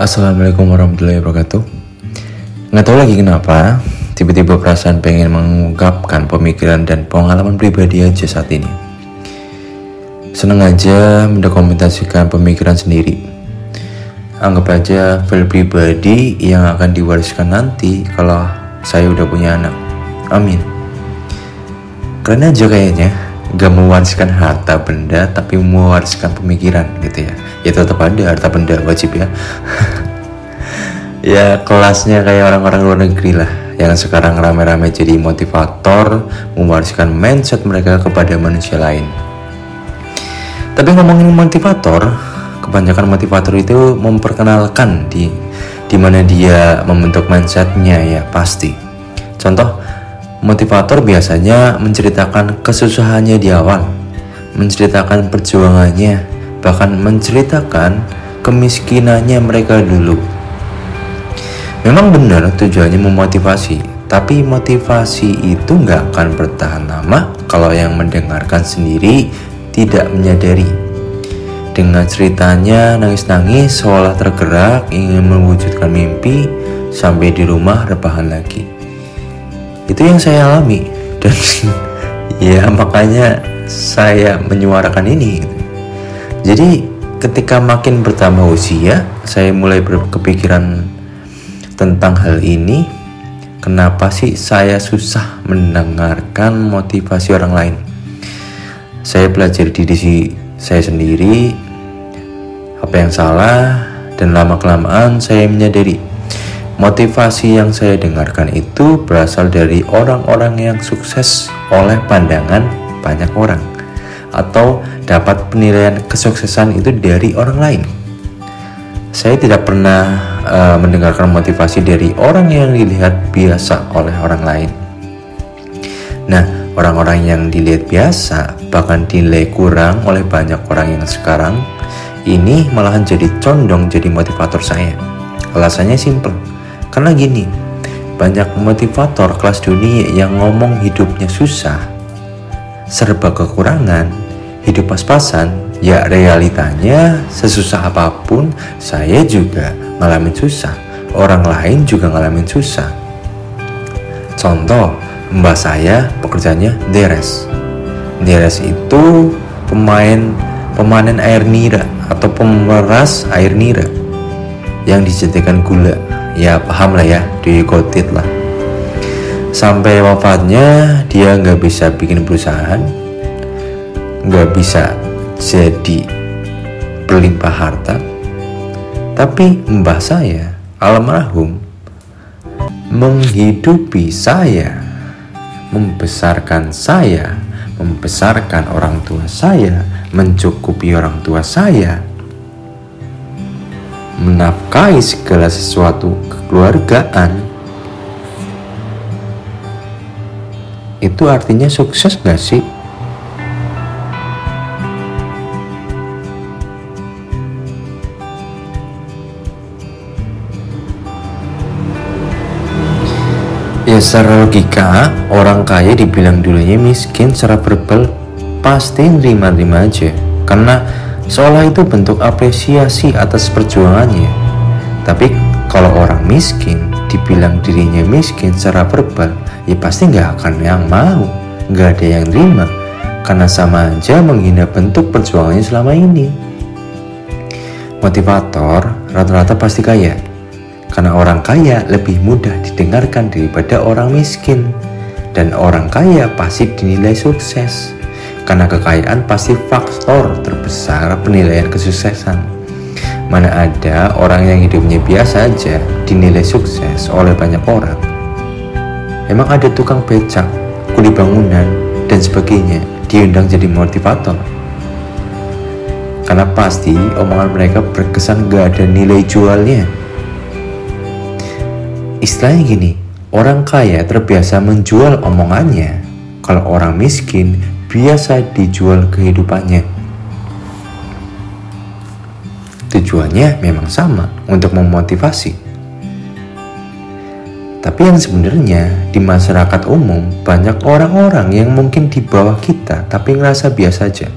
Assalamualaikum warahmatullahi wabarakatuh. Nggak tahu lagi kenapa Tiba-tiba perasaan pengen mengungkapkan pemikiran dan pengalaman pribadi aja saat ini. Seneng aja mendokumentasikan pemikiran sendiri. Anggap aja file pribadi yang akan diwariskan nanti kalau saya udah punya anak. Amin. Keren aja kayaknya gak mewariskan harta benda tapi mewariskan pemikiran gitu ya. Ya tetap ada harta benda wajib ya. Ya kelasnya kayak orang-orang luar negeri lah yang sekarang rame-rame jadi motivator mewariskan mindset mereka kepada manusia lain. Tapi ngomongin motivator kebanyakan motivator itu memperkenalkan di di mana dia membentuk mindsetnya ya pasti. Contoh Motivator biasanya menceritakan kesusahannya di awal, menceritakan perjuangannya, bahkan menceritakan kemiskinannya mereka dulu. Memang benar tujuannya memotivasi, tapi motivasi itu nggak akan bertahan lama kalau yang mendengarkan sendiri tidak menyadari. Dengan ceritanya nangis-nangis seolah tergerak ingin mewujudkan mimpi sampai di rumah rebahan lagi itu yang saya alami. Dan ya makanya saya menyuarakan ini jadi ketika makin bertambah usia saya mulai berkepikiran tentang hal ini. Kenapa sih saya susah mendengarkan motivasi orang lain? Saya belajar diri saya sendiri apa yang salah dan lama kelamaan saya menyadari Motivasi yang saya dengarkan itu berasal dari orang-orang yang sukses oleh pandangan banyak orang, atau dapat penilaian kesuksesan itu dari orang lain. Saya tidak pernah uh, mendengarkan motivasi dari orang yang dilihat biasa oleh orang lain. Nah, orang-orang yang dilihat biasa bahkan dinilai kurang oleh banyak orang yang sekarang ini malahan jadi condong jadi motivator saya. Alasannya simple karena gini, banyak motivator kelas dunia yang ngomong hidupnya susah, serba kekurangan, hidup pas-pasan, ya realitanya sesusah apa pun saya juga ngalamin susah, orang lain juga ngalamin susah. Contoh, mbak saya pekerjaannya deres. Deres itu pemain pemanen air nira atau pemeras air nira yang dijadikan gula ya paham lah ya do you got it lah. Sampai wafatnya dia nggak bisa bikin perusahaan nggak bisa jadi berlimpah harta. Tapi mbah saya almarhum menghidupi saya membesarkan saya membesarkan orang tua saya mencukupi orang tua saya menafkahi segala sesuatu kekeluargaan itu artinya sukses gak sih? Ya secara logika, orang kaya dibilang dulunya miskin secara verbal pasti nerima-nerima aja Karena seolah itu bentuk apresiasi atas perjuangannya. Tapi kalau orang miskin dibilang dirinya miskin secara verbal, ya pasti nggak akan yang mau, nggak ada yang terima, karena sama aja menghina bentuk perjuangannya selama ini. Motivator rata-rata pasti kaya, karena orang kaya lebih mudah didengarkan daripada orang miskin, dan orang kaya pasti dinilai sukses karena kekayaan pasti faktor terbesar penilaian kesuksesan. Mana ada orang yang hidupnya biasa aja dinilai sukses oleh banyak orang. Emang ada tukang becak, kuli bangunan, dan sebagainya diundang jadi motivator. Karena pasti omongan mereka berkesan gak ada nilai jualnya. Istilahnya gini, orang kaya terbiasa menjual omongannya, kalau orang miskin biasa dijual kehidupannya. Tujuannya memang sama untuk memotivasi. Tapi yang sebenarnya di masyarakat umum banyak orang-orang yang mungkin di bawah kita tapi ngerasa biasa aja.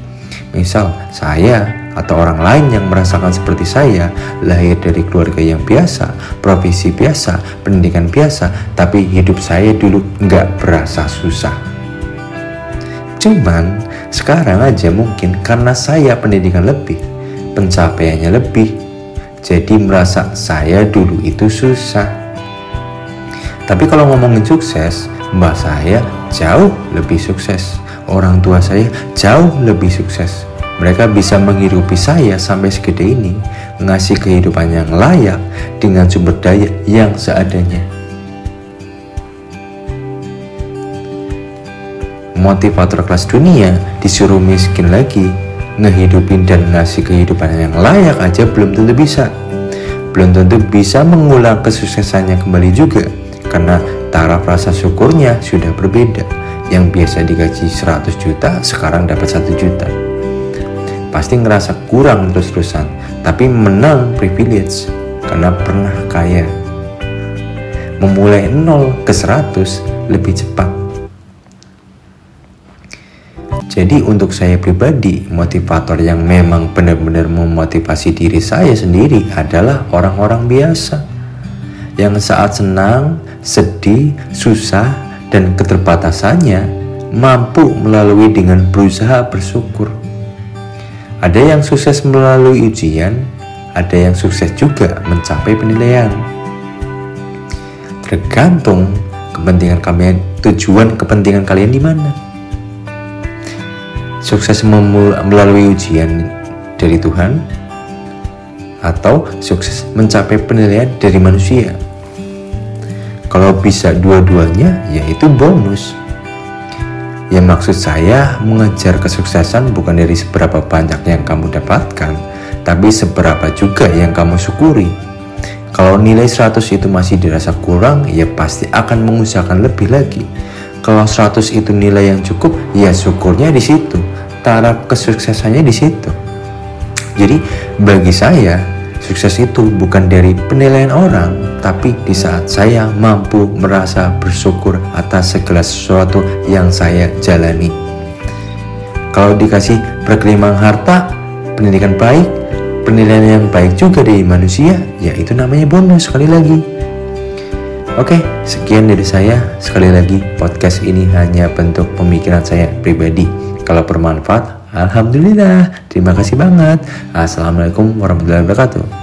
Misal saya atau orang lain yang merasakan seperti saya, lahir dari keluarga yang biasa, profesi biasa, pendidikan biasa, tapi hidup saya dulu nggak berasa susah. Cuman sekarang aja mungkin karena saya pendidikan lebih, pencapaiannya lebih, jadi merasa saya dulu itu susah. Tapi kalau ngomongin sukses, mbak saya jauh lebih sukses. Orang tua saya jauh lebih sukses mereka bisa menghidupi saya sampai segede ini, ngasih kehidupan yang layak dengan sumber daya yang seadanya. Motivator kelas dunia disuruh miskin lagi, ngehidupin dan ngasih kehidupan yang layak aja belum tentu bisa. Belum tentu bisa mengulang kesuksesannya kembali juga, karena taraf rasa syukurnya sudah berbeda. Yang biasa digaji 100 juta, sekarang dapat 1 juta pasti ngerasa kurang terus-terusan tapi menang privilege karena pernah kaya memulai 0 ke 100 lebih cepat jadi untuk saya pribadi motivator yang memang benar-benar memotivasi diri saya sendiri adalah orang-orang biasa yang saat senang, sedih, susah, dan keterbatasannya mampu melalui dengan berusaha bersyukur. Ada yang sukses melalui ujian, ada yang sukses juga mencapai penilaian. Tergantung kepentingan kalian, tujuan kepentingan kalian di mana. Sukses melalui ujian dari Tuhan atau sukses mencapai penilaian dari manusia. Kalau bisa dua-duanya, yaitu bonus. Yang maksud saya mengejar kesuksesan bukan dari seberapa banyak yang kamu dapatkan, tapi seberapa juga yang kamu syukuri. Kalau nilai 100 itu masih dirasa kurang, ya pasti akan mengusahakan lebih lagi. Kalau 100 itu nilai yang cukup, ya syukurnya di situ. Taraf kesuksesannya di situ. Jadi bagi saya, Sukses itu bukan dari penilaian orang, tapi di saat saya mampu merasa bersyukur atas segala sesuatu yang saya jalani. Kalau dikasih berkelimang harta, pendidikan baik, penilaian yang baik juga dari manusia, ya itu namanya bonus sekali lagi. Oke, sekian dari saya. Sekali lagi, podcast ini hanya bentuk pemikiran saya pribadi. Kalau bermanfaat, Alhamdulillah. Terima kasih banget. Assalamualaikum warahmatullahi wabarakatuh.